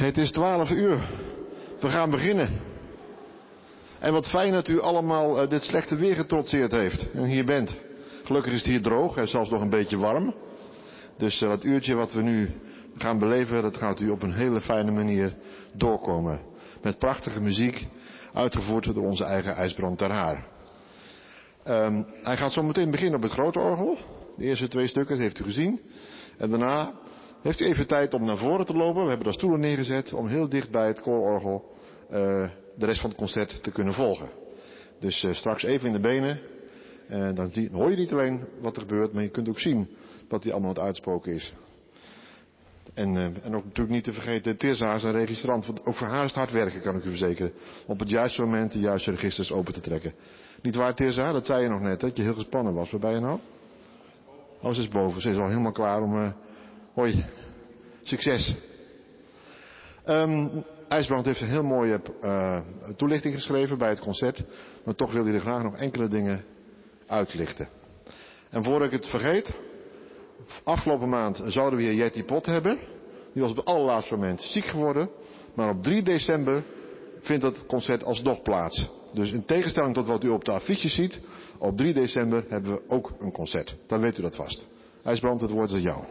Het is twaalf uur. We gaan beginnen. En wat fijn dat u allemaal uh, dit slechte weer getrotseerd heeft en hier bent. Gelukkig is het hier droog en zelfs nog een beetje warm. Dus uh, dat uurtje wat we nu gaan beleven, dat gaat u op een hele fijne manier doorkomen. Met prachtige muziek, uitgevoerd door onze eigen ijsbrand ter haar. Um, hij gaat zo meteen beginnen op het grote orgel. De eerste twee stukken, dat heeft u gezien. En daarna heeft u even tijd om naar voren te lopen. We hebben daar stoelen neergezet om heel dicht bij het koororgel uh, de rest van het concert te kunnen volgen. Dus uh, straks even in de benen. En dan zie, hoor je niet alleen wat er gebeurt, maar je kunt ook zien wat hij allemaal aan het uitspoken is. En, en ook natuurlijk niet te vergeten, Tirza is een registrant. Want ook voor haar is het hard werken, kan ik u verzekeren. Op het juiste moment de juiste registers open te trekken. Niet waar, Tirza? Dat zei je nog net, dat je heel gespannen was. Waar ben je nou? Oh, ze is boven. Ze is al helemaal klaar om... Hoi. Succes. Um, IJsbrand heeft een heel mooie uh, toelichting geschreven bij het concert. Maar toch wil hij er graag nog enkele dingen uitlichten. En voor ik het vergeet. Afgelopen maand zouden we hier Jetty Pot hebben. Die was op het allerlaatste moment ziek geworden. Maar op 3 december vindt het concert alsnog plaats. Dus in tegenstelling tot wat u op de affiches ziet, op 3 december hebben we ook een concert. Dan weet u dat vast. IJsbrand, het woord is aan jou.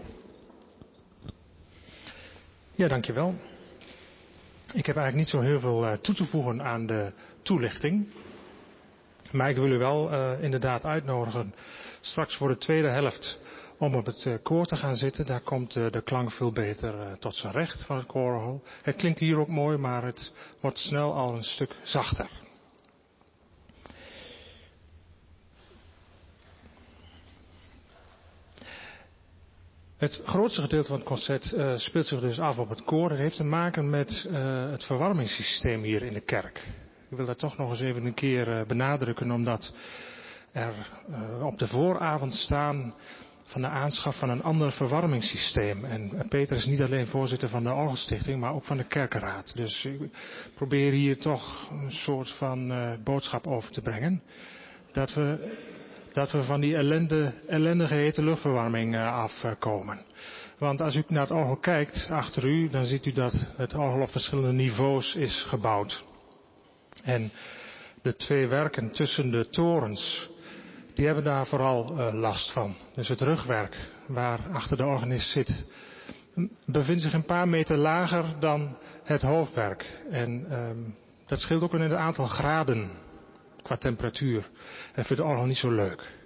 Ja, dankjewel. Ik heb eigenlijk niet zo heel veel uh, toe te voegen aan de toelichting. Maar ik wil u wel uh, inderdaad uitnodigen straks voor de tweede helft om op het uh, koor te gaan zitten. Daar komt de klank veel beter tot zijn recht van het koororgel. Het klinkt hier ook mooi, maar het wordt snel al een stuk zachter. Het grootste gedeelte van het concert uh, speelt zich dus af op het koor. Dat heeft te maken met uh, het verwarmingssysteem hier in de kerk. Ik wil dat toch nog eens even een keer uh, benadrukken, omdat er op de vooravond staan van de aanschaf van een ander verwarmingssysteem. En Peter is niet alleen voorzitter van de Orgelstichting, maar ook van de kerkenraad. Dus ik probeer hier toch een soort van boodschap over te brengen. Dat we dat we van die ellende, ellendige hete luchtverwarming uh, afkomen. Want als u naar het orgel kijkt achter u, dan ziet u dat het orgel op verschillende niveaus is gebouwd. En de twee werken tussen de torens, die hebben daar vooral uh, last van. Dus het rugwerk, waar achter de organist zit, bevindt zich een paar meter lager dan het hoofdwerk. En um, dat scheelt ook in het aantal graden qua temperatuur. En vind de orgel niet zo leuk.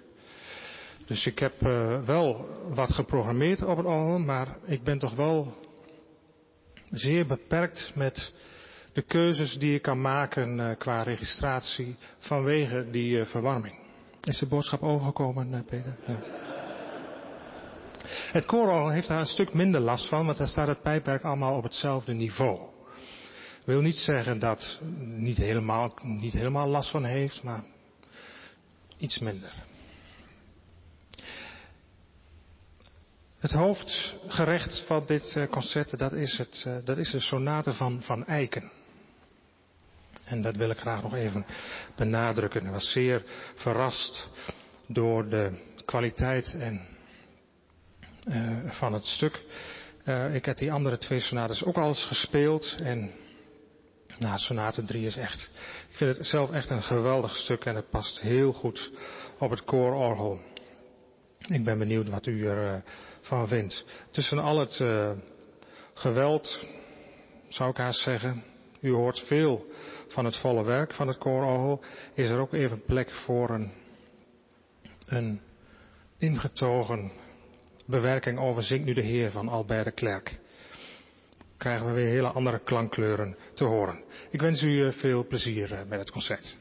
Dus ik heb uh, wel wat geprogrammeerd op het orgel, maar ik ben toch wel zeer beperkt met de keuzes die ik kan maken uh, qua registratie vanwege die uh, verwarming. Is de boodschap overgekomen, Peter? Ja. Het koororgel heeft daar een stuk minder last van, want daar staat het pijpwerk allemaal op hetzelfde niveau wil niet zeggen dat niet helemaal, niet helemaal last van heeft, maar iets minder. Het hoofdgerecht van dit eh, concert, dat is, het, eh, dat is de sonate van Van Eiken. En dat wil ik graag nog even benadrukken. Ik was zeer verrast door de kwaliteit en, uh, van het stuk. Ik heb die andere twee sonates ook al eens gespeeld en nou, sonate 3 is echt, ik vind het zelf echt een geweldig stuk en het past heel goed op het koororgel. Ik ben benieuwd wat u ervan uh, van vindt. Tussen al het uh, geweld, zou ik haast zeggen, u hoort veel van het volle werk van het koororgel, is er ook even plek voor een, een ingetogen bewerking over Zingt nu de Heer van Albert de Klerk krijgen we weer hele andere klankkleuren te horen. Ik wens u veel plezier met het concert.